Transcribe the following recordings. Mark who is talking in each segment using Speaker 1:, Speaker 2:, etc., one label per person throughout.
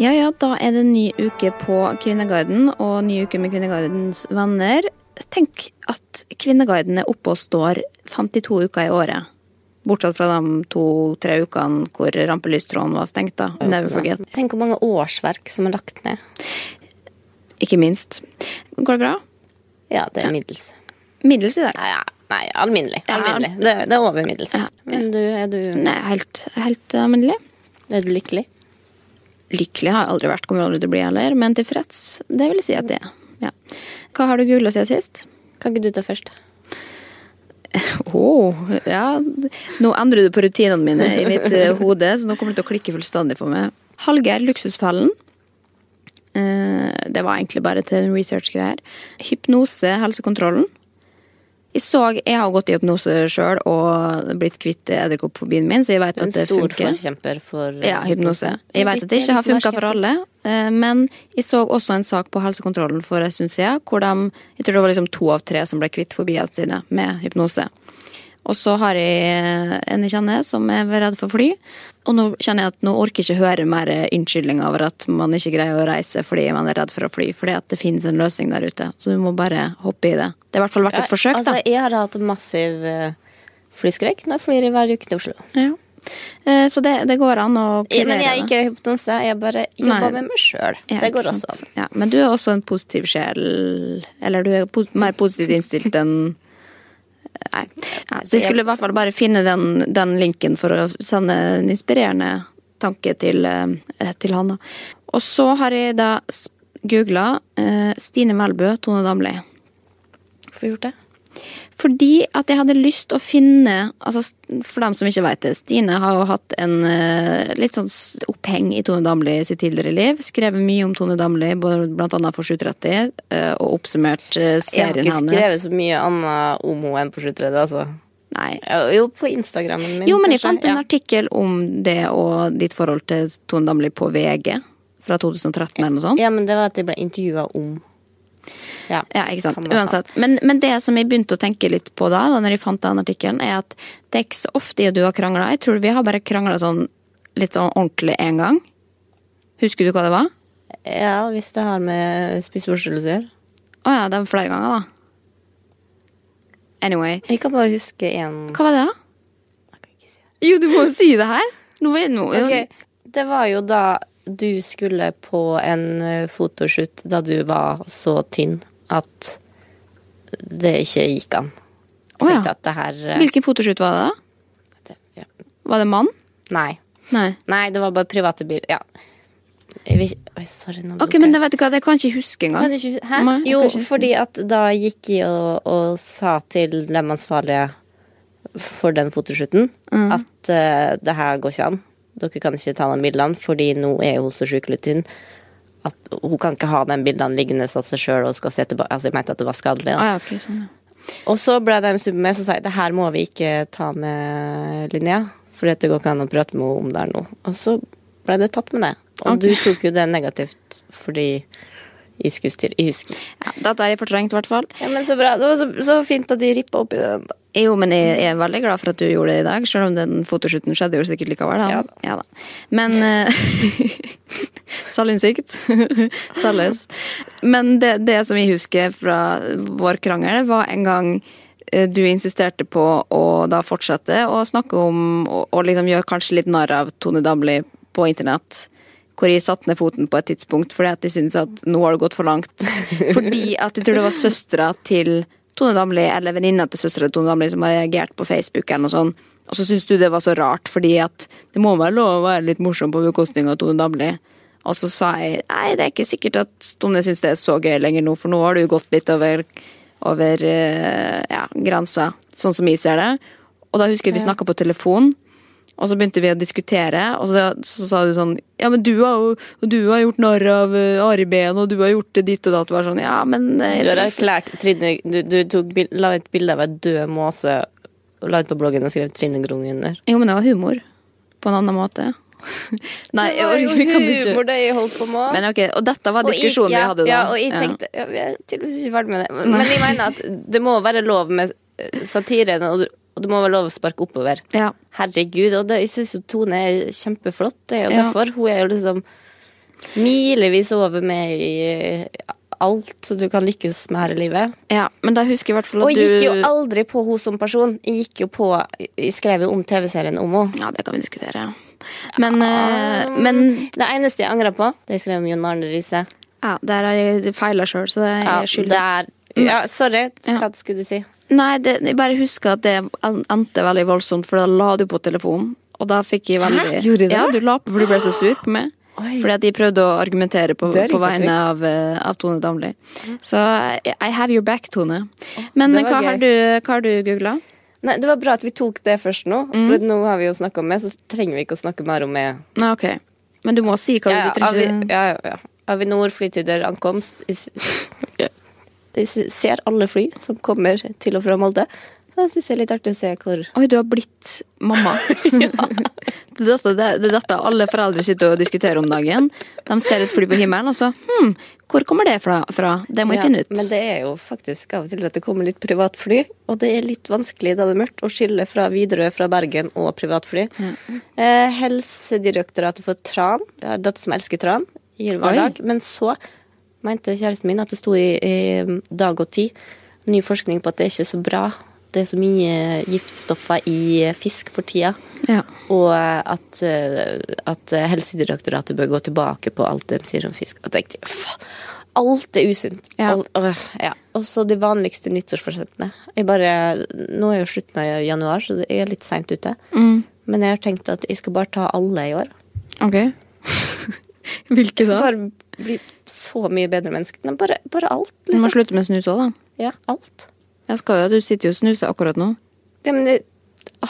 Speaker 1: Ja, ja, da er det en ny uke på Kvinneguiden og ny uke med Kvinneguidens venner. Tenk at Kvinneguiden er oppe og står 52 uker i året. Bortsett fra de to-tre ukene hvor rampelystråden var stengt. da. Never forget.
Speaker 2: Tenk hvor mange årsverk som er lagt ned.
Speaker 1: Ikke minst. Går det bra?
Speaker 2: Ja, det er middels.
Speaker 1: Middels i dag.
Speaker 2: Nei, ja, nei alminnelig. Alminnelig. Det, det er over middels.
Speaker 1: Ja.
Speaker 2: Men du, er du,
Speaker 1: Nei, helt, helt alminnelig.
Speaker 2: er du lykkelig?
Speaker 1: Lykkelig har jeg aldri vært, kommer aldri til å bli heller, men tilfreds, det vil jeg si at det er. Ja. Hva har du googla siden sist?
Speaker 2: Kan ikke du ta først?
Speaker 1: Oh, ja. Nå endrer du på rutinene mine i mitt eh, hode, så nå kommer det til å klikke fullstendig for meg. Hallgeir Luksusfellen. Eh, det var egentlig bare til research-greier. Hypnose, helsekontrollen. Jeg så, jeg har gått i hypnose sjøl og blitt kvitt edderkoppfobien min, så jeg vet at det funker.
Speaker 2: stor
Speaker 1: funker.
Speaker 2: forkjemper for eh,
Speaker 1: Ja, hypnose. Jeg vet at det ikke har funka for alle, eh, men jeg så også en sak på helsekontrollen for en stund siden, hvor de, jeg tror det var liksom to av tre som ble kvitt fobiene sine med hypnose. Og så har jeg en jeg kjenner som er redd for fly, og nå kjenner jeg at nå orker jeg ikke høre mer unnskyldninger over at man ikke greier å reise fordi man er redd for å fly, fordi at det finnes en løsning der ute. Så du må bare hoppe i det. Det har i hvert fall vært et forsøk,
Speaker 2: altså,
Speaker 1: da.
Speaker 2: Jeg har hatt massiv eh, flyskrekk når jeg flyr i hver uke til Oslo.
Speaker 1: Ja. Eh, Så det, det går an å
Speaker 2: Jeg, men jeg er ikke hypnose, jeg bare jobber
Speaker 1: Nei.
Speaker 2: med meg sjøl.
Speaker 1: Ja,
Speaker 2: det går også an.
Speaker 1: Ja, men du er også en positiv sjel. Eller du er mer positivt innstilt enn Nei. Ja, så jeg skulle i hvert fall bare finne den, den linken for å sende en inspirerende tanke til, eh, til han. Og så har jeg da googla eh, Stine Melbø, Tone Damli.
Speaker 2: Hvorfor gjort det?
Speaker 1: Fordi at jeg hadde lyst å finne altså For dem som ikke vet det, Stine har jo hatt en eh, litt sånn oppheng i Tone Damli sitt tidligere liv. Skrevet mye om Tone Damli, blant annet for 730, eh, og oppsummert serien hennes.
Speaker 2: Jeg har ikke skrevet
Speaker 1: hennes.
Speaker 2: så mye annet om henne enn på 730, altså.
Speaker 1: Nei.
Speaker 2: Jo, på Instagrammen min.
Speaker 1: Jo, men jeg fant en
Speaker 2: Ja.
Speaker 1: artikkel om det og ditt forhold til Tone Damli på VG fra 2013 eller noe sånt.
Speaker 2: Ja, men det var at jeg ble intervjua om Ja,
Speaker 1: Ja, ikke sant. Uansett. Men, men det som jeg begynte å tenke litt på da, da når jeg fant den artikkelen, er at det er ikke så ofte jeg og du har krangla. Jeg tror vi har bare krangla sånn litt sånn ordentlig én gang. Husker du hva det var?
Speaker 2: Ja, hvis det har med spiseforstyrrelser å gjøre.
Speaker 1: Å ja, det var flere ganger, da. Anyway.
Speaker 2: Jeg kan bare huske én
Speaker 1: Hva var det, da? Jo, du må jo si det her! Nå er nå
Speaker 2: okay. Det var jo da du skulle på en eh, fotoshoot da du var så tynn at det ikke gikk an. Jeg
Speaker 1: oh, ja.
Speaker 2: det her eh,
Speaker 1: Hvilken fotoshoot var det, da?
Speaker 2: det, ja.
Speaker 1: Var det mann?
Speaker 2: Nei.
Speaker 1: Nei.
Speaker 2: Nei, det var bare private biler. Ja. Vil Oi, sorry, nå
Speaker 1: Ok, men det vet du hva, det kan jeg ikke huske engang.
Speaker 2: Ikke- Hæ?
Speaker 1: Nei,
Speaker 2: jo, fordi at da gikk jeg og, og sa til dem ansvarlige for den fotoshooten
Speaker 1: Mm.
Speaker 2: at uh, det her går ikke an. Dere kan ikke ta de bildene, fordi nå er hun så sjukelig tynn at hun kan ikke ha de bildene liggende av seg sjøl og skal se tilbake. Altså, jeg mente at det var skadelig. Da.
Speaker 1: ja, okay, sånn, ja.
Speaker 2: Og så ble de super med, så sa jeg det her må vi ikke ta med Linnea. For det går ikke an å prate med henne om det her nå. Og så ble det tatt med det. Og
Speaker 1: okay.
Speaker 2: du tok jo det negativt fordi jeg skulle styre. Jeg husker
Speaker 1: ja. Dette er fortrengt, i hvert fall.
Speaker 2: Ja, men så bra. Det var så, så fint at de rippa opp i den. da.
Speaker 1: Jo, men jeg er veldig glad for at du gjorde det i dag, selv om den fotoshooten skjedde jo sikkert likevel. Da.
Speaker 2: Ja da.
Speaker 1: Ja da. Men eh, Selvinnsikt. Selges. Men det, det som jeg husker fra vår krangel, var en gang eh, du insisterte på å da fortsette å snakke om og, og liksom gjøre kanskje litt narr av Tone Damli på internett. Hvor jeg satte ned foten på et tidspunkt fordi at jeg syntes at nå har det gått for langt. Fordi at jeg tror det var søstera til Tone Damli eller venninna til søstera til Tone Damli som har reagert på Facebook eller noe sånt. Og så syns du det var så rart, fordi at det må være lov å være litt morsom på bekostning av Tone Damli. Og så sa jeg nei, det er ikke sikkert at Tone syns det er så gøy lenger nå, for nå har du gått litt over, over eh, ja, grensa, sånn som jeg ser det. Og da husker jeg vi snakka på telefon, og så begynte vi å diskutere, og så, så sa du sånn Ja, men du har jo du har gjort narr av uh, Ari Behn, og du har gjort det ditt og datt. Og var sånn, ja, men eh,
Speaker 2: Du har erklært Trine Du, du tok, la et bilde av ei død måse og la ut på bloggen og skrev Trine Grung under.
Speaker 1: Jo, men det var humor. På en annen måte. Nei,
Speaker 2: det var jo humor det jeg holdt på med.
Speaker 1: Men ok, Og dette var
Speaker 2: jeg-
Speaker 1: diskusjonen
Speaker 2: ja,
Speaker 1: vi hadde da.
Speaker 2: Ja, og jeg tenkte ja, Vi er tydeligvis ikke ferdig med det. Men jeg mener at det må være lov med satire satiren, og, det må være lov å sparke oppover.
Speaker 1: Ja.
Speaker 2: Herregud. Og det, jeg syns jo Tone er kjempeflott. Det er jo
Speaker 1: Ja.
Speaker 2: derfor. Hun er jo liksom milevis over med i alt du kan lykkes med her i livet.
Speaker 1: ja, men da husker jeg i hvert fall
Speaker 2: Og jeg gikk jo aldri på henne som person. Jeg gikk jo på Jeg skrev jo om TV-serien om henne.
Speaker 1: Ja, det kan vi diskutere. Men, eh, men
Speaker 2: Det eneste jeg angrer på, det jeg skrev om Jon Arne Riise.
Speaker 1: ja, der har jeg feila sjøl, så det er
Speaker 2: Ja,
Speaker 1: jeg skyldig.
Speaker 2: det er ja, Sorry,
Speaker 1: Ja.
Speaker 2: hva skulle du si?
Speaker 1: Nei, det, jeg bare husker at det endte veldig voldsomt, for da la du på telefonen. Og da fikk jeg veldig Hæ?
Speaker 2: Gjorde jeg det?
Speaker 1: Ja, du la på, for du ble så sur på meg.
Speaker 2: Oi.
Speaker 1: Fordi at de prøvde å argumentere på, på vegne av, eh, av Tone Damli. Så I, I have your back, Tone. Men hva har, du, hva har du googla?
Speaker 2: Nei, Det var bra at vi tok det først nå,
Speaker 1: Mm.
Speaker 2: for nå har vi jo snakka om det, så trenger vi ikke å snakke mer om det.
Speaker 1: Nei, ok. Men du må si hva
Speaker 2: Ja,
Speaker 1: du
Speaker 2: ja,
Speaker 1: trenger
Speaker 2: ja, ja, ja. Avinor, flytider, ankomst. S- ser alle fly som kommer til og fra Molde. Så jeg syns det er litt artig å se hvor
Speaker 1: Oi, du har blitt mamma. det, er dette, det, det dette alle foreldre sitter og diskuterer om dagen. De ser et fly på himmelen, og så hm, hvor kommer det fra? Det må jeg
Speaker 2: Ja,
Speaker 1: finne ut.
Speaker 2: Men det er jo faktisk av og til at det kommer litt privatfly, og det er litt vanskelig da det er mørkt å skille fra Widerøe, fra Bergen og privatfly. Eh, Helsedirektoratet for tran, jeg har datter som elsker tran, gir hver dag, men så mente kjæresten min at det sto i, i Dag og Tid ny forskning på at det er ikke så bra. Det er så mye giftstoffer i fisk for tida.
Speaker 1: Ja.
Speaker 2: Og at, eh, at Helsedirektoratet bør gå tilbake på alt de sier om fisk. Og tenkte alt er usunt.
Speaker 1: Ja.
Speaker 2: Alt- øh, ja. Og så de vanligste nyttårsforsettene. Jeg bare, Nå er jo slutten av januar, så det er litt seint ute.
Speaker 1: Mm,
Speaker 2: Men jeg har tenkt at jeg skal bare ta alle i år.
Speaker 1: ok. Hvilke da?
Speaker 2: bare bli så mye bedre menneske. Nei, bare, bare alt.
Speaker 1: Du må
Speaker 2: Liksom.
Speaker 1: slutte med snus òg, da.
Speaker 2: Ja, alt.
Speaker 1: Jeg skal jo, Du sitter jo og snuser akkurat nå.
Speaker 2: Ja, men jeg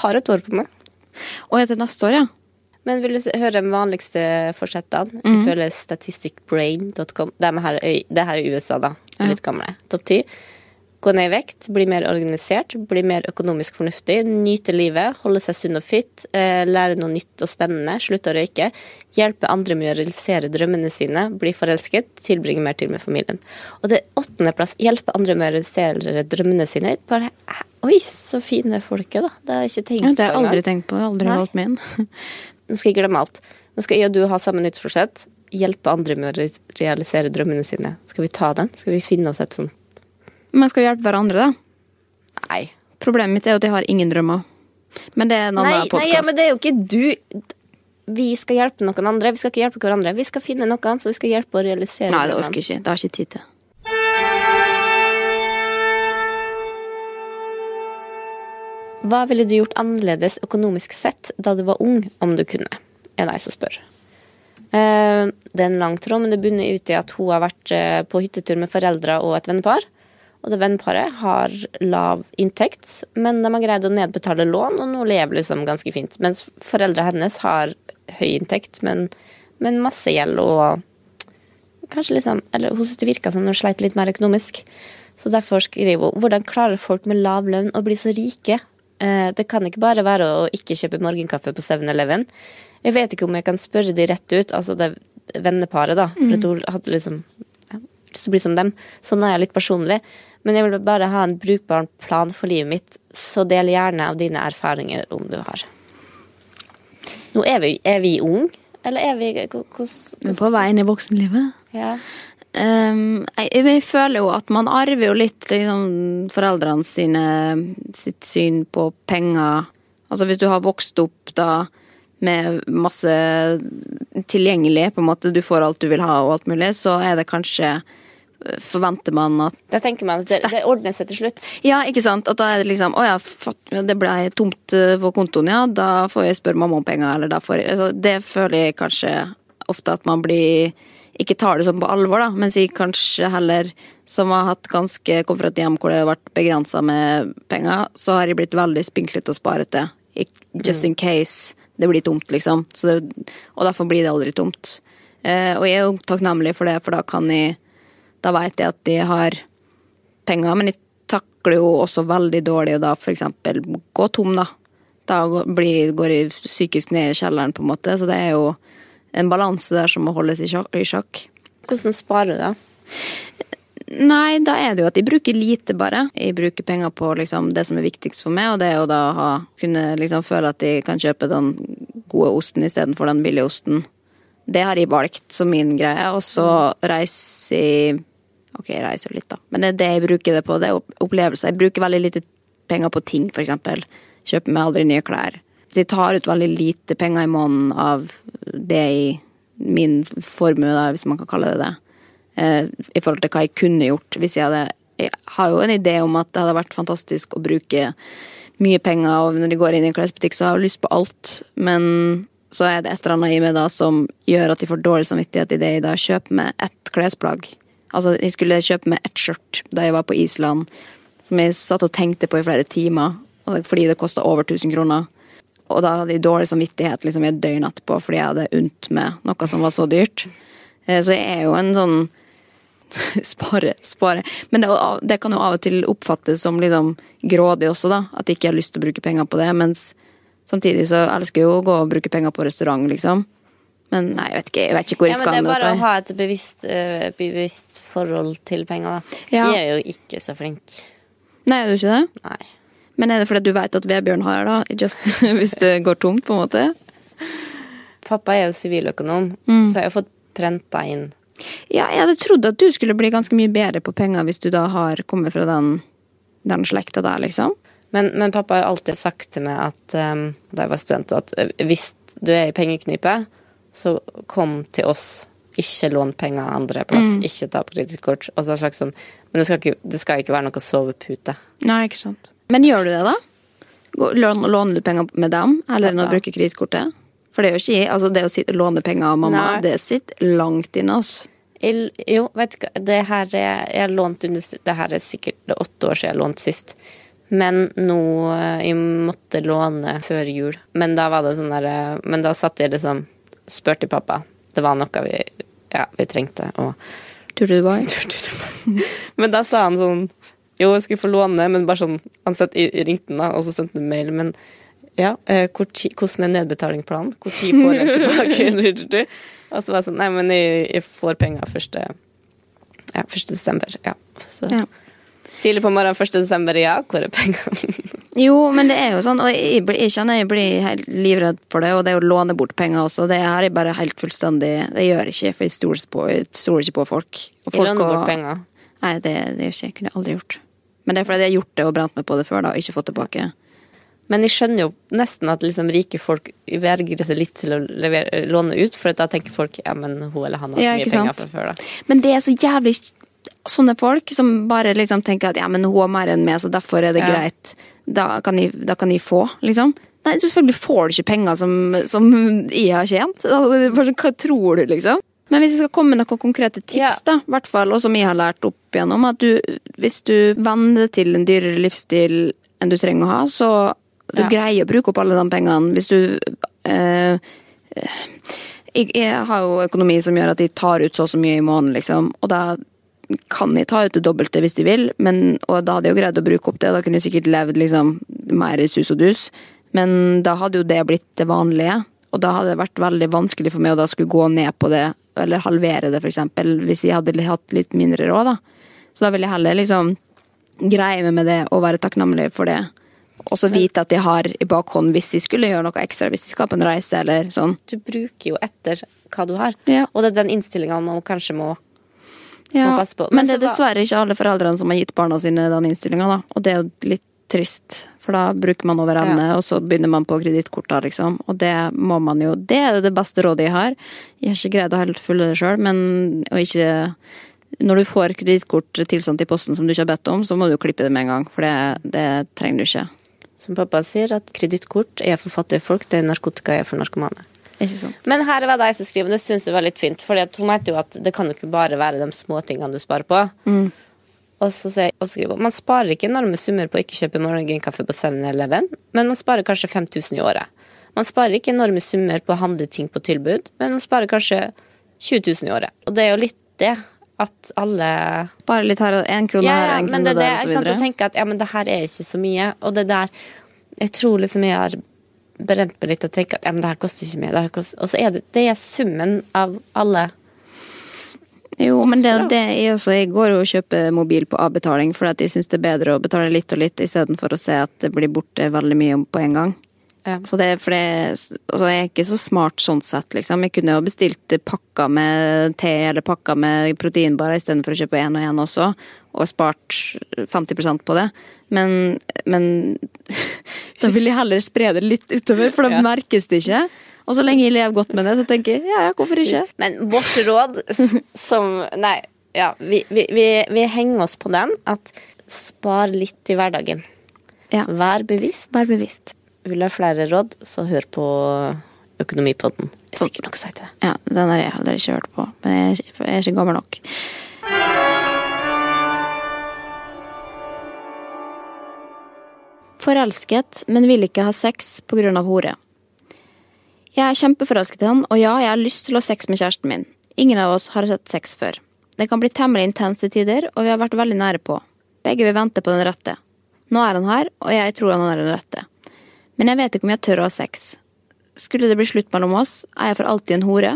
Speaker 2: har et år på meg.
Speaker 1: Og etter neste år, ja.
Speaker 2: Men vil du høre de vanligste forsettene?
Speaker 1: Jeg
Speaker 2: Ifølge statisticbrain.com. Det, er her, det her er i USA, da.
Speaker 1: Ja.
Speaker 2: Litt gamle. Topp ti. Gå ned i vekt, bli mer organisert, bli mer økonomisk fornuftig, nyte livet, holde seg sunn og fit, eh, lære noe nytt og spennende, slutte å røyke, hjelpe andre med å realisere drømmene sine, bli forelsket, tilbringe mer tid med familien. Og det åttendeplass, hjelpe andre med å realisere drømmene sine. Bare, eh, oi, så fine folk er, da. Det har jeg ikke tenkt
Speaker 1: ja det har jeg aldri tenkt på. Aldri holdt med inn.
Speaker 2: Nå skal jeg glemme alt. Nå skal jeg og du ha samme nyttårsforsett. Hjelpe andre med å realisere drømmene sine. Skal vi ta den? Skal vi finne oss et sånt
Speaker 1: Men skal skal hjelpe hverandre, da.
Speaker 2: Nei.
Speaker 1: Problemet mitt er jo at jeg har ingen drømmer. Men det er en annen podkast.
Speaker 2: nei ja, men det er jo ikke du. Vi skal hjelpe noen andre. Vi skal ikke hjelpe hverandre. Vi skal finne noe annet, så vi skal hjelpe å realisere
Speaker 1: Nei, det orker ikke. Det har ikke tid til.
Speaker 2: Hva ville du gjort annerledes økonomisk sett da du var ung, om du kunne? Er det jeg som spør. Eh, Det er en lang tråd, men det bunner ut i at hun har vært eh, på hyttetur med foreldre og et vennepar. Og det venneparet har lav inntekt, men de har greid å nedbetale lån, og nå lever liksom ganske fint. Mens foreldra hennes har høy inntekt, men, men masse gjeld og kanskje liksom, eller Hun syntes det virka som hun sleit litt mer økonomisk. Så derfor skriver hun hvordan klarer folk med lav lønn å bli så rike? Eh, det kan ikke bare være å ikke kjøpe morgenkaffe på 7-Eleven. Jeg vet ikke om jeg kan spørre de rett ut, altså det venneparet, da. For at hun hadde liksom ja, lyst til å bli som dem. Sånn er jeg litt personlig. Men jeg vil bare ha en brukbar plan for livet mitt, så del gjerne av dine erfaringer om du har. Nå er vi, er vi unge, eller er vi hvordan
Speaker 1: På vei inn i voksenlivet.
Speaker 2: Ja.
Speaker 1: Um, jeg, jeg føler jo at man arver jo litt liksom, foreldrene sine sitt syn på penger. Altså hvis du har vokst opp da med masse tilgjengelig, på en måte, du får alt du vil ha og alt mulig, så er det kanskje Forventer man at
Speaker 2: Da tenker man at det, det ordner seg til slutt.
Speaker 1: Ja, ikke sant. At da er det liksom Å ja, det ble tomt eh, på kontoen, ja. Da får jeg spørre mamma om penger, eller da får jeg altså, Det føler jeg kanskje ofte at man blir ikke tar det sånn på alvor, da, mens jeg kanskje heller som har hatt ganske kom fra et hjem hvor det har vært begrensa med penger, så har jeg blitt veldig spinklete og sparete. Just in case det blir tomt, liksom. Det, og derfor blir det aldri tomt. Eh, og jeg er jo takknemlig for det, for da kan jeg Da veit jeg at de har penger, men jeg takler jo også veldig dårlig å da eksempel gå tom, da. Da blir, går jeg psykisk ned i kjelleren, på en måte. Så det er jo en balanse der som må holdes i sjakk.
Speaker 2: Hvordan sparer du, da?
Speaker 1: Nei, da er det jo at de bruker lite, bare. Jeg bruker penger på liksom, det som er viktigst for meg, og det er jo da å ha, kunne liksom føle at de kan kjøpe den gode osten istedenfor den billige osten. Det har jeg valgt som min greie, og så reiser jeg Ok, jeg reiser litt, da, men det er det jeg bruker det på. Det er opplevelser. Jeg bruker veldig lite penger på ting, eksempel. Kjøper meg aldri nye klær. Så jeg tar ut veldig lite penger i måneden av det i min formue, hvis man kan kalle det det eh, i forhold til hva jeg kunne gjort hvis jeg hadde Jeg har jo en idé om at det hadde vært fantastisk å bruke mye penger, og når de går inn i en klesbutikk, så har jeg lyst på alt, men så er det et eller annet i meg da som gjør at de får dårlig samvittighet i det jeg da kjøper med ett klesplagg. Altså, jeg skulle kjøpe meg ett skjørt da jeg var på Island, som jeg satt og tenkte på i flere timer, fordi det kosta over 1000 kroner. Og da hadde jeg dårlig samvittighet liksom, i et døgn etterpå fordi jeg hadde unnt med noe som var så dyrt. Eh, så jeg er jo en sånn spare, spare. Men det, det, kan jo av og til oppfattes som liksom grådig også, da. At jeg ikke har lyst til å bruke penger på det. Mens samtidig så elsker jeg jo å gå og bruke penger på restaurant, liksom. Men nei, jeg vet ikke, jeg vet ikke hvor jeg
Speaker 2: ja,
Speaker 1: skal
Speaker 2: med dette. det. er bare å ha et bevisst, uh, bevisst, forhold til penger, da. Ja. Jeg er jo ikke så flink.
Speaker 1: Nei, er du ikke det?
Speaker 2: Nei.
Speaker 1: Men er det fordi du vet at Vebjørn har det, Just, hvis det går tomt, på en måte?
Speaker 2: Pappa er jo siviløkonom, mm. så jeg har fått prenta inn
Speaker 1: ja, jeg hadde trodd at du skulle bli ganske mye bedre på penger hvis du da har kommet fra den, den slekta der, liksom.
Speaker 2: Men, men, pappa har alltid sagt til meg at um, da jeg var student, at eh, hvis du er i pengeknipe, så kom til oss. Ikke lån penger andre plass, mm. ikke ta kredittkort. Sånn, men det skal, ikke, det skal, ikke, være noe sovepute.
Speaker 1: Nei, ikke sant. Men gjør du det, da? Låner du penger med dem, eller når du bruker kredittkortet? For det er jo ikke altså det å sitte, låne penger av mamma, Nei. det sitter langt inne, oss.
Speaker 2: Jo, vet du hva, det her er, jeg lånt under Det her er sikkert åtte år siden jeg har lånt sist. Men nå eh, Jeg måtte låne før jul. Men da var det sånn der eh, Men da satt jeg liksom Spurte pappa. Det var noe vi Ja, vi trengte, og
Speaker 1: Tur to Dubai?
Speaker 2: men da sa han sånn Jo, jeg skulle få låne, men bare sånn Han ringte den, da, og så sendte han mail. Men ja, eh, hvordan er nedbetalingsplanen? Når får jeg tilbake? og så var jeg sånn Nei, men jeg, jeg får penger første, Ja, første desember. Ja. Så. ja. Tidlig på morgenen 1. desember, ja, hvor er pengene?
Speaker 1: jo, men det er jo sånn, og jeg, jeg kjenner jeg blir helt livredd for det, og det er å låne bort penger også. Det her er bare helt fullstendig Det gjør jeg ikke, for jeg stoler, ikke på folk.
Speaker 2: Og folk låner bort penger?
Speaker 1: Nei, det, det jeg. Kunne jeg aldri gjort. Men det er fordi jeg har gjort det og brent meg på det før, da, og ikke fått tilbake.
Speaker 2: Men jeg skjønner jo nesten at liksom rike folk vergrer seg litt til å levere, låne ut, for da tenker folk ja, men hun eller han har så mye penger fra før, da.
Speaker 1: Men det er så jævlig sånne folk som bare liksom tenker at ja, men hun har mer enn meg, så derfor er det ja. greit. Da kan, jeg, da kan jeg få, liksom. Nei, selvfølgelig får du ikke penger som, som jeg har tjent. Altså, hva tror du, liksom? Men hvis jeg skal komme med noen konkrete tips, ja. da, hvert fall, og som jeg har lært opp igjennom, at du, hvis du venner til en dyrere livsstil enn du trenger å ha, så du ja. greier å bruke opp alle de pengene hvis du eh, jeg, jeg har jo økonomi som gjør at de tar ut så og så mye i måneden, liksom. Og da kan de ta ut det dobbelte hvis de vil, men, og da hadde jeg jo greid å bruke opp det. Da kunne jeg sikkert levd liksom mer i sus og dus. Men da hadde jo det blitt det vanlige. Og da hadde det vært veldig vanskelig for meg å da skulle gå ned på det, eller halvere det, eksempel, hvis jeg hadde hatt litt mindre råd, da. Så da vil jeg heller liksom greie meg med det og være takknemlig for det. Og så vite at jeg har i bakhånd hvis de skulle gjøre noe ekstra, hvis de skal på en reise eller sånn.
Speaker 2: Du bruker jo etter hva du har,
Speaker 1: Ja.
Speaker 2: og det er den innstillinga man kanskje må
Speaker 1: Ja. Men,
Speaker 2: Men
Speaker 1: det er dessverre ikke alle foreldrene som har gitt barna sine den innstillinga, da. Og det er jo litt trist, for da bruker man over evne, og så begynner man på kredittkorta, liksom. Og det må man jo Det er det beste rådet jeg har. Jeg har ikke greid å helt følge det sjøl, men å ikke Når du får kredittkort tilsendt i posten som du ikke har bedt om, så må du klippe det med en gang, for det, det trenger du ikke.
Speaker 2: Som pappa sier, at kredittkort er for fattige folk, det er narkotika er for narkomane.
Speaker 1: Ikke sant?
Speaker 2: Men her var det jeg som skriver, og det syns jeg var litt fint. For hun mente jo at det kan jo ikke bare være de små tingene du sparer på. Og så og skriver hun man sparer ikke enorme summer på å ikke kjøpe morgenkaffe på 7-Eleven, men man sparer kanskje 5000 i året. Man sparer ikke enorme summer på å handle ting på tilbud, men man sparer kanskje 20 000 i året. Og det er jo litt det at alle
Speaker 1: Bare litt her, én krone
Speaker 2: ja,
Speaker 1: her,
Speaker 2: og
Speaker 1: én krone
Speaker 2: og så videre.
Speaker 1: der, men
Speaker 2: det
Speaker 1: er
Speaker 2: sant, å
Speaker 1: videre.
Speaker 2: tenke at ja, men det her er ikke så mye, og det der Jeg tror liksom jeg har brent meg litt og tenkt at ja, men det her koster ikke her koster, og så er det det er summen av alle
Speaker 1: Jo, men det, det er også, jeg går jo og kjøper mobil på avbetaling at jeg syns det er bedre å betale litt og litt istedenfor å se at det blir borte veldig mye på en gang.
Speaker 2: Ja.
Speaker 1: Så det er det, altså Jeg er ikke så smart sånn sett, liksom. Jeg kunne jo bestilt pakka med te eller pakka med proteinbarer istedenfor å kjøpe én og én også, og spart 50% på det. Men, men da vil jeg heller spre det litt utover, for da merkes det ikke. Og så lenge jeg lever godt med det, så tenker jeg ja, ja, hvorfor ikke?
Speaker 2: Men vårt råd som Nei, ja, vi, vi, vi, vi henger oss på den at spar litt i hverdagen.
Speaker 1: Ja,
Speaker 2: Vær bevisst.
Speaker 1: Vær bevisst.
Speaker 2: Vil ha flere råd, så hør på Økonomipodden. Det er sikkert nok sagt det.
Speaker 1: Ja, den har jeg heller ikke hørt på, men jeg er ikke, jeg gammel nok. Forelsket, men vil ikke ha sex av hore. Jeg er kjempeforelsket i han, og ja, jeg har lyst til å ha sex med kjæresten min. Ingen av oss har sett sex før. Det kan bli temmelig intense tider, og vi har vært veldig nære på. Begge vil vente på den rette. Nå er han her, og jeg tror han er den rette. Men jeg vet ikke om jeg tør å ha sex. Skulle det bli slutt mellom oss, er jeg for alltid en hore.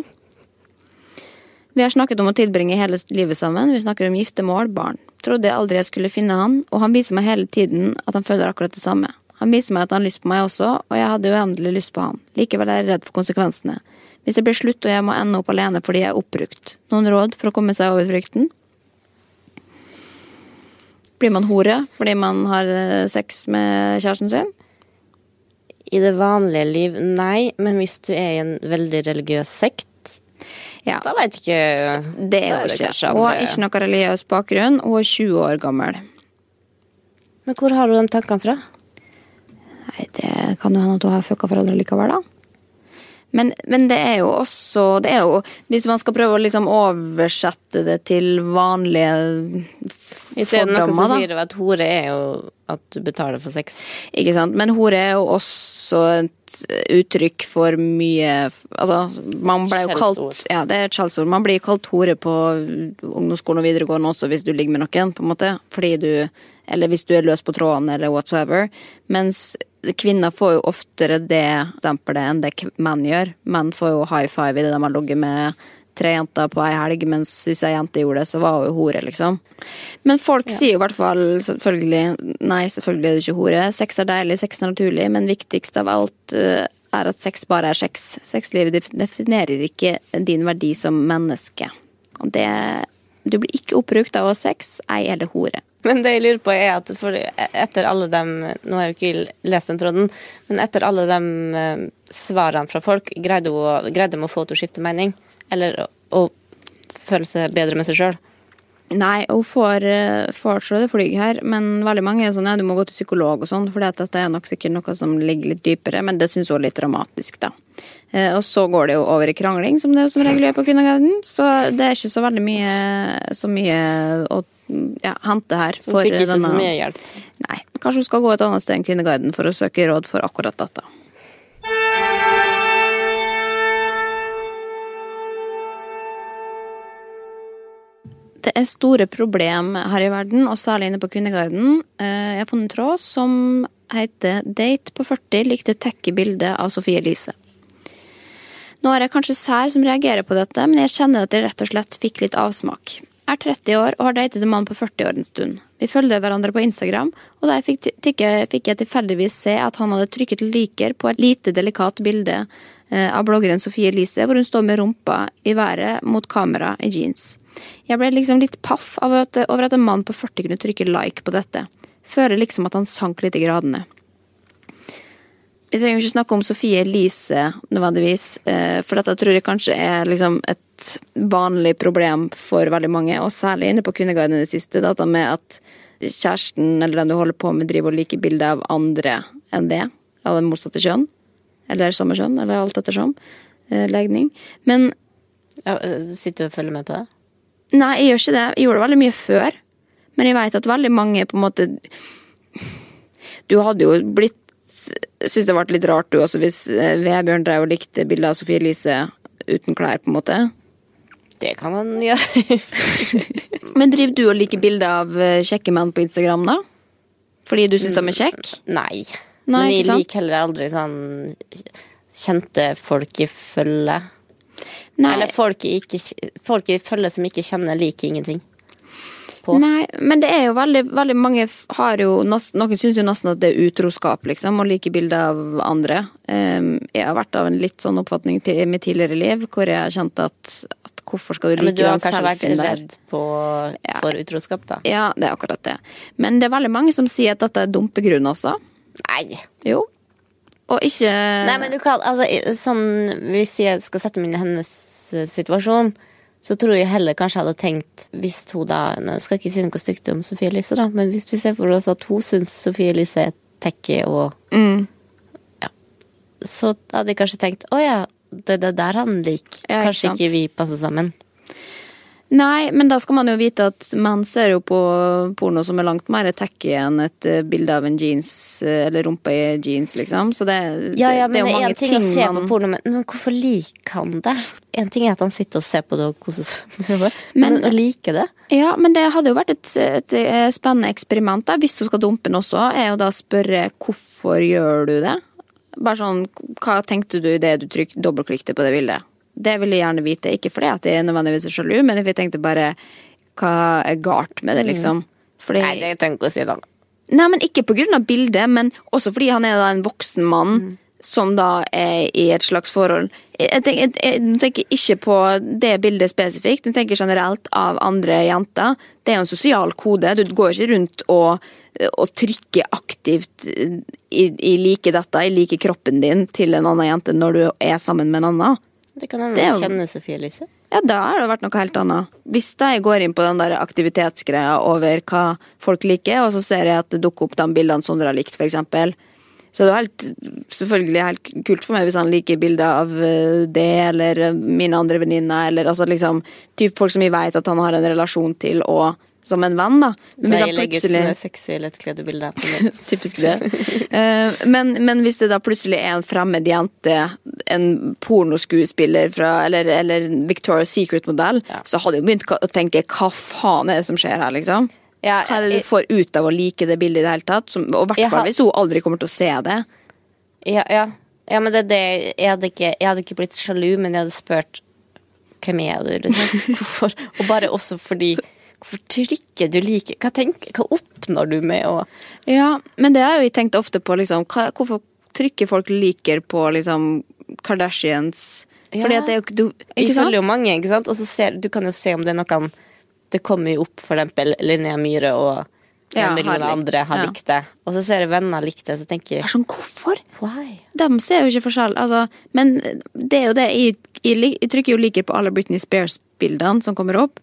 Speaker 1: Vi har snakket om å tilbringe hele livet sammen, vi snakker om giftermål, barn. Trodde jeg aldri jeg skulle finne han, og han viser meg hele tiden at han føler akkurat det samme. Han viser meg at han har lyst på meg også, og jeg hadde uendelig lyst på han. Likevel er jeg redd for konsekvensene. Hvis det blir slutt og jeg må ende opp alene fordi jeg er oppbrukt. Noen råd for å komme seg over frykten? Blir man hore fordi man har eh, sex med kjæresten sin?
Speaker 2: I det vanlige liv, nei, men hvis du er i en veldig religiøs sekt,
Speaker 1: Ja,
Speaker 2: da veit ikke
Speaker 1: det er hun ikke. Hun har ikke noe religiøs bakgrunn, og er 20 år gammel.
Speaker 2: Men hvor har du de tankene fra?
Speaker 1: Nei, det kan jo hende at hun har fucka foreldre likevel, da. Men, men det er jo også det er jo, Hvis man skal prøve å liksom oversette det til vanlige
Speaker 2: er noe som sier at hore er jo at du betaler for sex.
Speaker 1: Ikke sant? Men hore er jo også et uttrykk for mye Altså, man ble jo kalt Ja, det er et skjellsord. Man blir kalt hore på ungdomsskolen og videregående også hvis du ligger med noen, på en måte. Fordi du Eller hvis du er løs på tråden, eller whatsoever. Mens kvinner får jo oftere det stempelet enn det menn gjør. Menn får jo high five i det de har ligget med tre jenter på ei helg, mens hvis ei jente gjorde det, så var hun jo hore, liksom. Men folk sier jo i hvert fall selvfølgelig Nei, selvfølgelig er du ikke hore. Sex er deilig, sex er naturlig, men viktigst av alt eh, er at sex bare er sex. Sexlivet definerer ikke din verdi som menneske. Og det Du blir ikke oppbrukt av å ha sex, ei eller hore.
Speaker 2: Men det jeg lurer på er at for etter alle dem Nå har jeg jo ikke lest den tråden, men etter alle dem eh, svarene fra folk, greide hun å- de få til å skifte mening? Eller å, føle seg bedre med seg sjøl?
Speaker 1: Nei, hun eh, får det flyr her, men veldig mange er sånn ja, du må gå til psykolog og sånn, for dette er nok sikkert noe som ligger litt dypere, men det syns hun er litt dramatisk, da. Eh, Og så går det jo over i krangling, som det jo som regel gjør på kvinnegarden, så det er ikke så veldig mye, så mye å ja, hente her.
Speaker 2: Så hun fikk ikke
Speaker 1: denne...
Speaker 2: så mye hjelp?
Speaker 1: Nei. Kanskje hun skal gå et annet sted enn Kvinneguiden for å søke råd for akkurat dette. det er store problem her i verden, og særlig inne på Kvinneguiden. Eh, jeg har funnet en tråd som heter 'Date på 40 likte tekke bildet av Sofie Elise'. Nå er jeg kanskje sær som reagerer på dette, men jeg kjenner at jeg rett og slett fikk litt avsmak. Er 30 år og har datet en mann på 40 år en stund. Vi følger hverandre på Instagram, og der fikk, fikk jeg tilfeldigvis se at han hadde trykket liker på et lite delikat bilde eh, av bloggeren Sofie Elise, hvor hun står med rumpa i været mot kamera i jeans. Jeg ble liksom litt paff over at, over at en mann på 40 kunne trykke like på dette. Føler liksom at han sank litt i gradene. Vi trenger ikke snakke om Sofie Elise nødvendigvis, eh, for dette tror jeg kanskje er liksom et vanlig problem for veldig mange, og særlig inne på Kvinneguiden i det siste, dette med at kjæresten eller den du holder på med, driver og liker bilder av andre enn det, av det motsatte kjønn, eller samme kjønn, eller alt ettersom, eh, legning. Men
Speaker 2: Ja, sitter du og følger med på det?
Speaker 1: Nei, jeg gjør ikke det. Jeg gjorde det veldig mye før. Men jeg vet at veldig mange på en måte Du hadde jo blitt Syns det ble litt rart du også hvis eh, Vebjørn drev og likte bilder av Sofie Elise uten klær, på en måte.
Speaker 2: Det kan han gjøre.
Speaker 1: Men driver du og liker bilder av eh, kjekke menn på Instagram, da? Fordi du syns de er kjekke?
Speaker 2: Nei.
Speaker 1: Nei,
Speaker 2: Men jeg liker heller aldri sånn kjente folk i følge.
Speaker 1: Nei.
Speaker 2: Eller folk jeg, ikke, folk i følge som ikke kjenner, liker ingenting. På.
Speaker 1: Nei, men det er jo veldig, veldig mange har jo Noen syns jo nesten at det er utroskap, liksom, å like bilder av andre. Um, jeg har vært av en litt sånn oppfatning i mitt tidligere liv, hvor jeg har kjent at, at hvorfor skal du
Speaker 2: Ja,
Speaker 1: like
Speaker 2: men du har kanskje vært redd på,
Speaker 1: Ja.
Speaker 2: for utroskap, da?
Speaker 1: Ja, det er akkurat det. Men det er veldig mange som sier at dette er dumpegrunn, også.
Speaker 2: Nei.
Speaker 1: Jo. Og ikke
Speaker 2: Nei, men du kan, altså, sånn, Hvis jeg skal sette meg inn i hennes eh, situasjon, så tror jeg heller kanskje jeg hadde tenkt Hvis hun da Nå skal jeg ikke si noe stygt om Sofie Elise, da, men hvis vi ser for oss at hun syns Sofie Elise er tacky og
Speaker 1: Mm.
Speaker 2: Ja. Så hadde jeg kanskje tenkt å ja, det det der han liker.
Speaker 1: Ja,
Speaker 2: kanskje ikke vi passer sammen.
Speaker 1: Nei, men da skal man jo vite at man ser jo på porno som er langt mer tacky enn et eh, bilde av en jeans, eh, eller rumpa i jeans, liksom. Så det,
Speaker 2: Ja, ja,
Speaker 1: det, det
Speaker 2: men
Speaker 1: er jo mange
Speaker 2: en ting å se på porno, men, men hvorfor liker han det? En ting er at han sitter og ser på det og koser seg med det, men,
Speaker 1: Men-
Speaker 2: å like det
Speaker 1: Ja, men det hadde jo vært et, et, eh, spennende eksperiment, da, hvis du skal dumpe den også, er jo da å spørre hvorfor gjør du det? Bare sånn, hva tenkte du idet du trykk, dobbeltklikket på det bildet? Det vil jeg gjerne vite, ikke fordi at jeg nødvendigvis er sjalu, men jeg tenkte bare hva er galt med det, liksom? Fordi,
Speaker 2: Nei, det trenger ikke å si, da.
Speaker 1: Nei, men ikke på grunn av bildet, men også fordi han er da en voksen mann som da er i et slags forhold. Jeg tenker, jeg, jeg tenker ikke på det bildet spesifikt, jeg tenker generelt av andre jenter. Det er jo en sosial kode. Du går ikke rundt og, og trykker aktivt i, i like dette, i like kroppen din til en annen jente når du er sammen med en annen.
Speaker 2: Det kan hende
Speaker 1: jo-
Speaker 2: kjenner Sofie Elise.
Speaker 1: Ja, da har det vært noe helt annet. Hvis da jeg går inn på den der aktivitetsgreia over hva folk liker, og så ser jeg at det dukker opp de bildene Sondre har likt, for eksempel. Så det var helt, selvfølgelig helt kult for meg hvis han liker bilder av eh, det, eller eh, mine andre venninner, eller altså liksom typ folk som vi vet at han har en relasjon til, og som en venn, da. Men hvis
Speaker 2: legger sånne sexy, lettkledde bilder på.
Speaker 1: Typisk det. Eh, men, men hvis det da plutselig er en fremmed jente, en pornoskuespiller fra, eller, eller Victoria's Secret-modell,
Speaker 2: Ja.
Speaker 1: så hadde jeg begynt å tenke hva faen er det som skjer her, liksom?
Speaker 2: Ja,
Speaker 1: Hva er det du får ut av å like det bildet i det hele tatt? Som, og i hvert fall hvis hun aldri kommer til å se det.
Speaker 2: Ja, ja. ja men det det jeg hadde, ikke, jeg hadde ikke blitt sjalu, men jeg hadde spurt hvem er du, liksom? Hvorfor? Og bare også fordi Hvorfor trykker du like? Hva, tenker, hva oppnår du med å
Speaker 1: Ja, men det har jo jeg tenkt ofte på, liksom, hva, hvorfor trykker folk liker på liksom Kardashians? Fordi
Speaker 2: Ja.
Speaker 1: at det er jo ikke du, ikke sant?
Speaker 2: følger jo mange, ikke sant? Og så ser, du kan jo se om det er noen Det kommer jo opp for eksempel Linnea Myhre og
Speaker 1: Ja, en
Speaker 2: million andre har
Speaker 1: Ja.
Speaker 2: likt det. Og så ser jeg venner likt det, så tenker jeg
Speaker 1: sånn, hvorfor?
Speaker 2: why?
Speaker 1: De ser jo ikke forskjell, altså, men det er jo det. Jeg, jeg, jeg trykker jo liker på alle Britney Spears-bildene som kommer opp,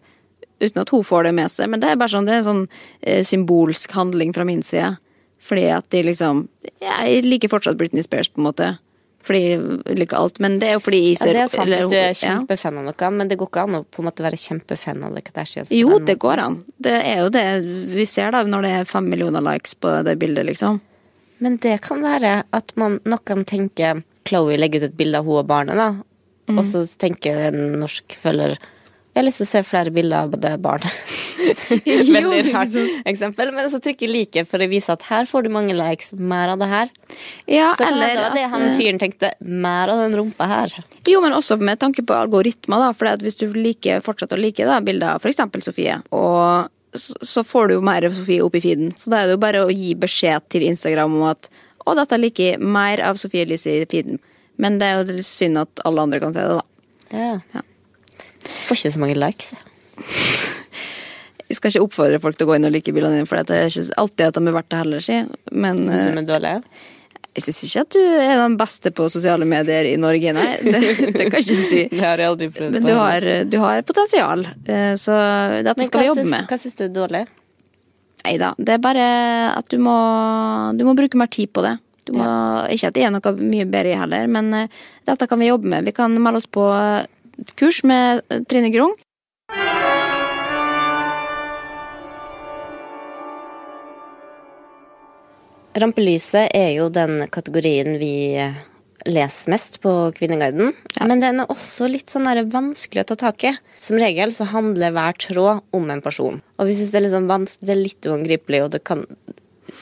Speaker 1: uten at hun får det med seg. Men det er bare sånn, det er sånn eh, symbolsk handling fra min side. Fordi at de liksom Jeg liker fortsatt Britney Spears, på en måte. Fordi jeg liker alt. Men det er jo fordi jeg
Speaker 2: Ja, det er sant
Speaker 1: eller
Speaker 2: hvis du er kjempefan av noe, men det går ikke an å på en måte være kjempefan av det Kardashians.
Speaker 1: Jo, det går an. Det er jo det vi ser da når det er fem millioner likes på det bildet, liksom.
Speaker 2: Men det kan være at man, noen tenker Chloé legger ut et bilde av hun og barnet, da.
Speaker 1: Mm.
Speaker 2: Og så tenker en norsk følger Jeg har lyst til å se flere bilder av det barn. Veldig rart eksempel. Men så trykker like for å vise at her får du mange likes. Mer av det her.
Speaker 1: Ja,
Speaker 2: Så kan
Speaker 1: eller
Speaker 2: det var det han
Speaker 1: eh,
Speaker 2: fyren tenkte. Mer av den rumpa her.
Speaker 1: Jo, men også med tanke på algoritmer. da, for Hvis du liker, fortsetter å like da, bilder av f.eks. Sofie, og så, så får du jo mer av Sofie opp i feeden. Så da er det jo bare å gi beskjed til Instagram om at å, dette liker jeg mer av Sofie Elise i feeden. Men det er jo synd at alle andre kan se det, da.
Speaker 2: Ja.
Speaker 1: Ja.
Speaker 2: Får ikke så mange likes.
Speaker 1: Jeg skal ikke oppfordre folk til å gå inn og like bildene dine, for det er ikke alltid at de er verdt det heller, si. Men
Speaker 2: Syns
Speaker 1: eh,
Speaker 2: du de er dårlige?
Speaker 1: jeg syns ikke at du er den beste på sosiale medier i Norge, nei. Det, det kan jeg ikke si.
Speaker 2: Det har jeg aldri prøvd
Speaker 1: Men du har, du har potensial, eh, så dette skal vi jobbe med.
Speaker 2: Hva syns du er dårlig?
Speaker 1: Nei da, det er bare at du må, du må bruke mer tid på det. Du må, Ikke at det er noe mye bedre i heller, men eh, dette kan vi jobbe med. Vi kan melde oss på kurs med Trine Grung.
Speaker 2: Rampelyset er jo den kategorien vi leser mest på Kvinneguiden. Men den er også litt sånn vanskelig å ta tak i. Som regel så handler hver tråd om en person. Og vi syns det er litt sånn vanskelig, det er litt uangripelig, og det kan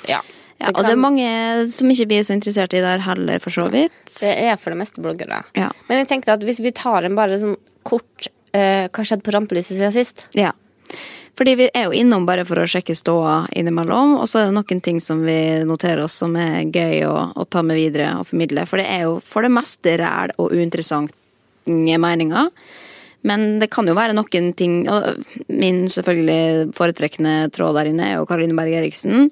Speaker 2: Ja.
Speaker 1: Ja, og det er mange som ikke blir så interessert i det her heller, for så vidt.
Speaker 2: Det er for det meste bloggere.
Speaker 1: Ja.
Speaker 2: Men jeg tenkte at hvis vi tar en bare sånn kort eh, Hva skjedde på rampelyset siden sist?
Speaker 1: Ja. Fordi vi er jo innom bare for å sjekke ståa innimellom, og så er det noen ting som vi noterer oss som er gøy å, å ta med videre og formidle. For det er jo for det meste ræl og uinteressante meninger. Men det kan jo være noen ting og Min selvfølgelig foretrekkende tråd der inne er jo Karoline Berg Eriksen.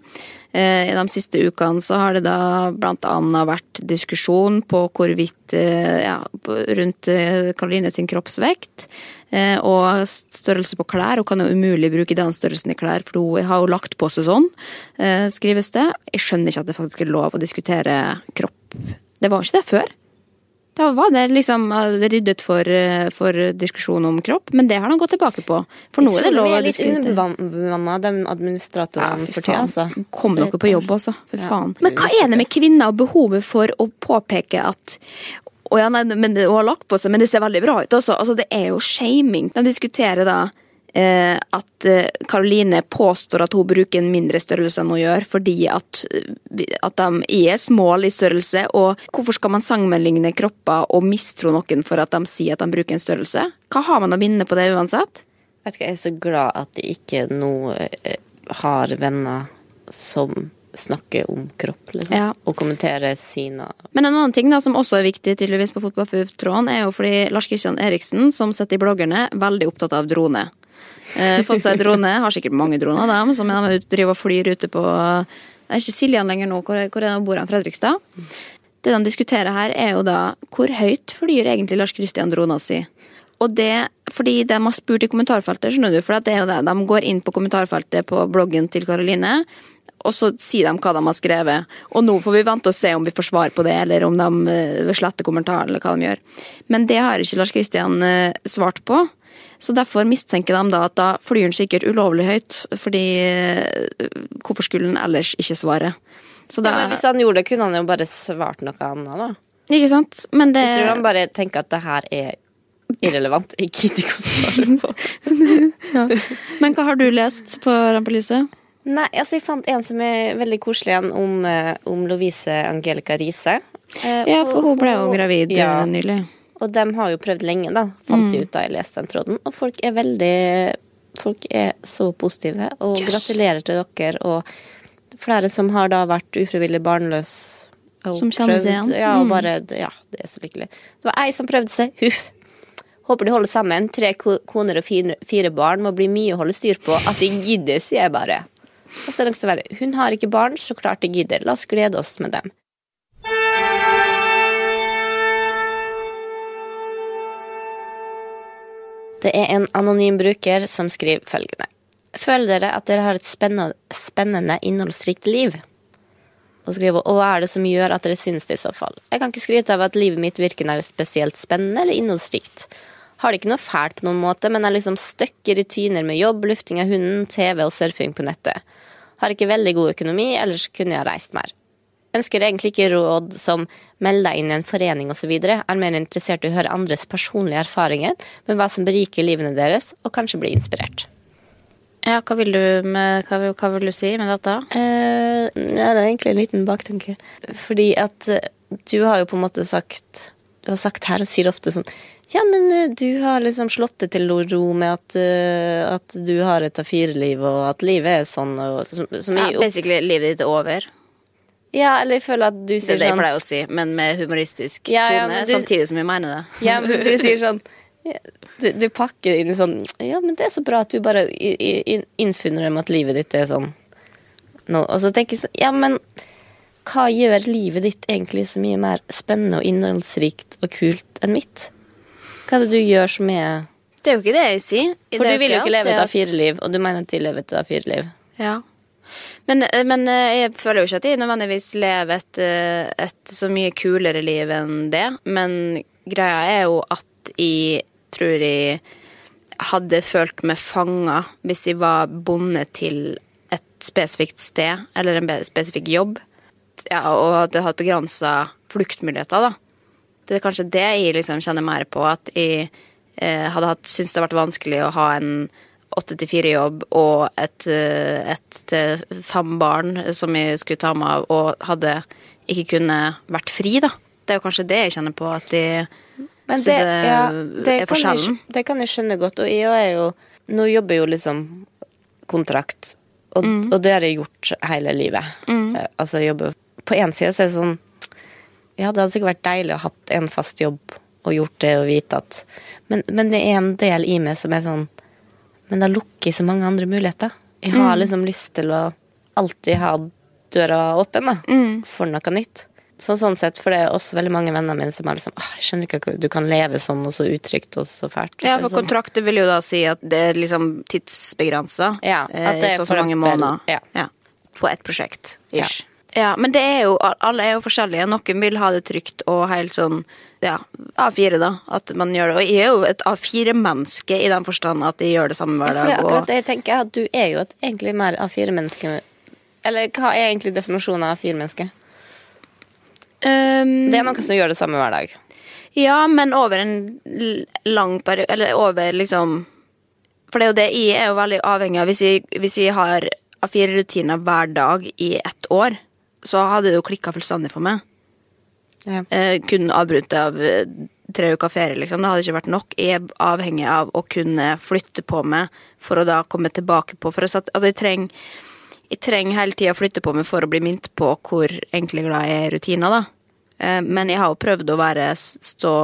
Speaker 1: Eh, I de siste ukene så har det da annet vært diskusjon på hvorvidt eh, ja, rundt eh, Karoline sin kroppsvekt eh, og størrelse på klær. Hun kan jo umulig bruke den størrelsen i klær, for hun har jo lagt på seg sånn, eh, skrives det. Jeg skjønner ikke at det faktisk er lov å diskutere kropp. Det var ikke det før. Da var det liksom eh, ryddet for, eh, for diskusjon om kropp, men det har de gått tilbake på. For nå er det lov
Speaker 2: Vi er litt
Speaker 1: diskutere.
Speaker 2: underbemanna, de administratorene
Speaker 1: ja,
Speaker 2: for tida, altså.
Speaker 1: Kom
Speaker 2: Det-
Speaker 1: dere på jobb også, for
Speaker 2: Ja.
Speaker 1: faen. Men hva er det med kvinner og behovet for å påpeke at å ja, nei, men hun har lagt på seg, men det ser veldig bra ut også. Altså, det er jo shaming. De diskuterer da at Karoline Caroline påstår at hun bruker en mindre størrelse enn hun gjør, fordi at, eh, at de er smål i størrelse. Og hvorfor skal man sammenligne kropper og mistro noen for at de sier at de bruker en størrelse? Hva har man å vinne på det uansett?
Speaker 2: Vet ikke, jeg er så glad at de ikke nå eh, har venner som snakker om kropp, liksom.
Speaker 1: Ja.
Speaker 2: Og kommenterer sine
Speaker 1: Men en annen ting da, som også er viktig tydeligvis på Fotballtråden, er jo fordi Lars Kristian Eriksen, som sitter i bloggerne, er veldig opptatt av drone. Eh, fått seg drone, har sikkert mange droner, dem, som de driver og flyr ute på Det er ikke Siljan lenger nå, hvor hvor er bor han? Fredrikstad? Det de diskuterer her, er jo da hvor høyt flyr egentlig Lars Kristian drona si? Og det fordi de har spurt i kommentarfeltet, skjønner du, for det er jo det. De går inn på kommentarfeltet på bloggen til Karoline, og så sier de hva de har skrevet. Og nå får vi vente og se om vi får svar på det, eller om de sletter vil kommentaren, eller hva de gjør. Men det har ikke Lars Kristian eh, svart på. Så derfor mistenker de da at da flyr han sikkert ulovlig høyt, fordi eh, hvorfor skulle han ellers ikke svare? Så da,
Speaker 2: ja, men Hvis han gjorde det, kunne han jo bare svart noe annet, da.
Speaker 1: Ikke sant? Men det
Speaker 2: Jeg tror han bare tenker at det her er irrelevant. Jeg gidder ikke å svare på.
Speaker 1: Men hva har du lest på Rampelyset?
Speaker 2: Nei, altså jeg fant en som er veldig koselig igjen, om, eh, om Lovise Angelica Riise. Eh,
Speaker 1: Ja, for hun ble jo gravid
Speaker 2: Ja,
Speaker 1: nylig.
Speaker 2: Og de har jo prøvd lenge, da, fant
Speaker 1: Mm.
Speaker 2: de ut da jeg leste den tråden. Og folk er veldig Folk er så positive, og
Speaker 1: Yes.
Speaker 2: gratulerer til dere. Og flere som har da vært ufrivillig barnløs. og
Speaker 1: Som kjenner seg
Speaker 2: prøvd-
Speaker 1: igjen.
Speaker 2: Ja, og
Speaker 1: Mm.
Speaker 2: bare Ja, det er så lykkelig. Det var ei som prøvde seg. Huff. Håper de holder sammen. Tre koner og fire, barn må bli mye å holde styr på. At de gidder, sier jeg bare. Og så er det Hun har ikke barn, så klart de gidder. La oss glede oss med dem. Det er en anonym bruker som skriver følgende. Føler dere at dere har et spennende, innholdsrikt liv? Og skriver og hva er det som gjør at dere synes det i så fall? Jeg kan ikke skryte av at livet mitt virker er spesielt spennende eller innholdsrikt. Har det ikke noe fælt på noen måte, men er liksom støkker i tyner med jobb, lufting av hunden, TV og surfing på nettet. Har ikke veldig god økonomi, ellers kunne jeg reist mer. Ønsker egentlig ikke råd som melder deg inn i en forening osv. Er mer interessert i å høre andres personlige erfaringer med hva som beriker livene deres, og kanskje bli inspirert.
Speaker 1: Ja, hva vil du, med, hva, vil- hva vil du si med dette?
Speaker 2: Eh, ja, det er egentlig en liten baktanke. Fordi at eh, du har jo på en måte sagt Du har sagt her og sier ofte sånn Ja, men eh, du har liksom slått det til ro med at, uh, at du har et A4-liv, og at livet er sånn, og som, som
Speaker 1: Ja, basically, livet ditt er over.
Speaker 2: Ja, eller jeg føler at du sier sånn Det
Speaker 1: er det jeg
Speaker 2: sånn
Speaker 1: pleier å si, men med humoristisk
Speaker 2: Ja, ja,
Speaker 1: tone,
Speaker 2: du-
Speaker 1: samtidig som jeg mener det.
Speaker 2: Ja, men du sier sånn du, du pakker inn i sånn Ja, men det er så bra at du bare innfunner deg med at livet ditt er sånn no, Og så tenker jeg sånn Ja, men hva gjør livet ditt egentlig så mye mer spennende og innholdsrikt og kult enn mitt? Hva er det du gjør som er
Speaker 1: Det er jo ikke det jeg sier.
Speaker 2: For du vil jo ikke leve et
Speaker 1: alltid at-
Speaker 2: A4-liv, og du mener at de lever et A4-liv.
Speaker 1: Ja. Men, men eh, jeg føler jo ikke at jeg nødvendigvis lever et, eh, et så mye kulere liv enn det. Men greia er jo at jeg tror jeg hadde følt meg fanga hvis jeg var bonde til et spesifikt sted eller en spesifikk jobb. Ja, og hadde hatt begrensa fluktmuligheter, da. Det er kanskje det jeg liksom kjenner mer på. At jeg eh, hadde hatt, syntes det hadde vært vanskelig å ha en åtte til fire-jobb og et, eh, et til fem barn som jeg skulle ta meg av, og hadde ikke kunne vært fri, da. Det er jo kanskje det jeg kjenner på at
Speaker 2: Men
Speaker 1: syns
Speaker 2: det, ja, det,
Speaker 1: er
Speaker 2: kan jeg,
Speaker 1: forskjellen.
Speaker 2: det kan jeg skjønne godt. Og jeg er jo Nå jobber jo liksom kontrakt, og,
Speaker 1: Mm.
Speaker 2: og det har jeg gjort hele livet. Mm. Altså jeg jobber På én side så er det sånn Ja, det hadde sikkert vært deilig å ha hatt en fast jobb og gjort det og vite at men, men det er en del i meg som er sånn Men det lukker så mange andre muligheter. Jeg har
Speaker 1: Mm.
Speaker 2: liksom lyst til å alltid ha døra åpen da,
Speaker 1: Mm.
Speaker 2: for noe nytt. Så sånn sett, For det er også veldig mange venner mine som er liksom ah, Jeg skjønner ikke at du kan leve sånn og så utrygt og så fælt.
Speaker 1: Ja, for
Speaker 2: sånn,
Speaker 1: kontrakter vil jo da si at det er liksom tidsbegrensa.
Speaker 2: Ja, at det er
Speaker 1: så så mange måneder.
Speaker 2: ja.
Speaker 1: På ett prosjekt. Ish. Ja. men det er jo, alle er jo forskjellige. Noen vil ha det trygt og helt sånn ja, A4, da. At man gjør det. Og jeg er jo et A4-menneske i den forstand at jeg gjør det samme
Speaker 2: Ja,
Speaker 1: hver
Speaker 2: for det er akkurat det jeg tenker, at du er jo et egentlig mer A4-menneske. Eller hva er egentlig definisjonen av A4-menneske?
Speaker 1: Um,
Speaker 2: Det er noen som gjør det samme hver dag.
Speaker 1: Ja, men over en lang periode Eller over liksom For det er jo det jeg er jo veldig avhengig av. Hvis jeg, hvis jeg har A4-rutiner hver dag i ett år, så hadde det jo klikka fullstendig for meg.
Speaker 2: Ja.
Speaker 1: Eh, kun avbrutt av eh, tre uker ferie, liksom. Det hadde ikke vært nok. Jeg er avhengig av å kunne flytte på meg for å da komme tilbake på For å satt, altså, jeg trenger jeg trenger hele tida å flytte på meg for å bli minnet på hvor egentlig glad jeg er i rutiner, da. Eh, Men jeg har jo prøvd å være stå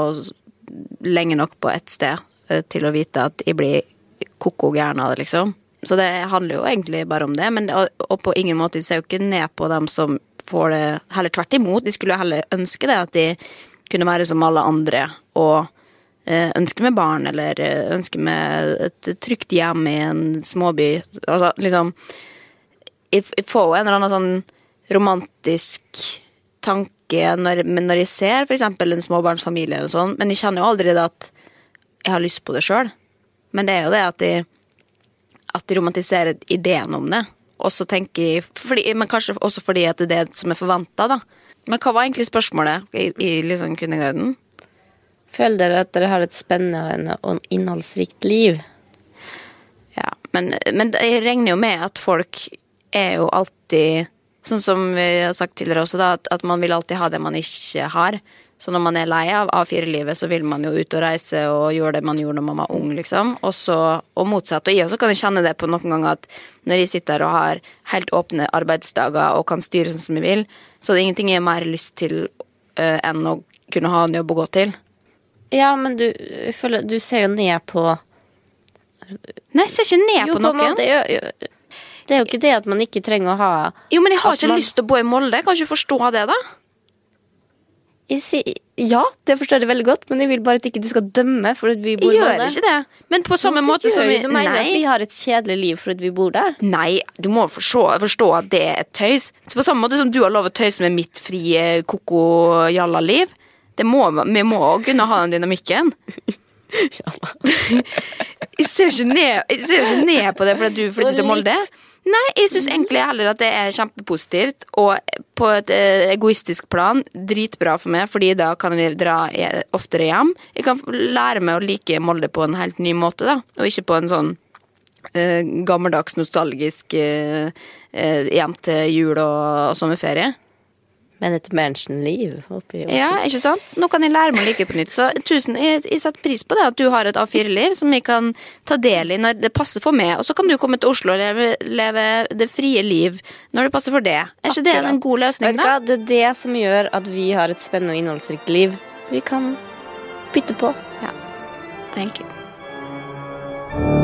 Speaker 1: lenge nok på ett sted eh, til å vite at jeg blir koko gæren av det, liksom. Så det handler jo egentlig bare om det, men, og, og på ingen måte jeg ser jo ikke ned på dem som får det Heller tvert imot. De skulle heller ønske det, at de kunne være som alle andre og eh, ønske med barn, eller eh, ønske med et trygt hjem i en småby. Altså liksom jo en eller annen sånn romantisk tanke når, når jeg ser eksempel en småbarnsfamilie eller sånn, men jeg kjenner jo aldri det at jeg har lyst på det sjøl. Men det er jo det at de, at de romantiserer ideen om det. Og så tenker fordi, Men kanskje også fordi at det er det som er forventa, da. Men hva var egentlig spørsmålet i, i liksom Kvinneguiden?
Speaker 2: Føler dere at dere har et spennende og innholdsrikt liv?
Speaker 1: Ja, men, men jeg regner jo med at folk er jo alltid Sånn som vi har sagt tidligere også, da, at, at man vil alltid ha det man ikke har. Så når man er lei av A4-livet, så vil man jo ut og reise og gjøre det man gjorde når man var ung, liksom. Og, så, og motsatt. Og jeg også kan kjenne det på noen ganger at når jeg sitter og har helt åpne arbeidsdager og kan styre sånn som jeg vil, så er det ingenting jeg har mer lyst til uh, enn å kunne ha en jobb å gå til.
Speaker 2: Ja, men du, føler, du ser jo ned på
Speaker 1: Nei, jeg ser ikke ned
Speaker 2: Jo,
Speaker 1: på
Speaker 2: på
Speaker 1: noen.
Speaker 2: måte, jo, jo. Det er jo ikke det at man ikke trenger å ha
Speaker 1: Jo, men jeg har ikke
Speaker 2: man-
Speaker 1: lyst til å bo i Molde. Jeg kan ikke forstå det, da.
Speaker 2: Sier, Ja, det forstår jeg veldig godt, men jeg vil bare at ikke du skal dømme For at vi bor
Speaker 1: Jeg gjør
Speaker 2: Molde.
Speaker 1: ikke det. Men på samme måte som vi.
Speaker 2: Du mener at vi har et kjedelig liv fordi vi bor der?
Speaker 1: Nei, du må forstå, forstå at det er tøys. Så på samme måte som du har lov å tøyse med mitt frie koko-jalla-liv, det må, vi må kunne ha den dynamikken. Jeg ser ikke ned, ser ikke ned på det fordi du flytter til Molde. Nei, jeg syns egentlig heller at det er kjempepositivt, og på et eh, egoistisk plan dritbra for meg, fordi da kan jeg dra oftere hjem. Jeg kan lære meg å like Molde på en helt ny måte, da, og ikke på en sånn uh, gammeldags, nostalgisk uh, uh, hjem til jul og, og sommerferie.
Speaker 2: Men et mansion-liv oppi
Speaker 1: Ja, ikke sant? Nå kan jeg lære meg å like på nytt. Så tusen, jeg, jeg setter pris på det at du har et A4-liv som jeg kan ta del i når det passer for meg. Og så kan du komme til Oslo og leve, leve det frie liv når det passer for det. Er ikke det en god løsning, da?
Speaker 2: Det er det som gjør at vi har et spennende og innholdsrikt liv. Vi kan bytte på. Ja.
Speaker 1: Thank you.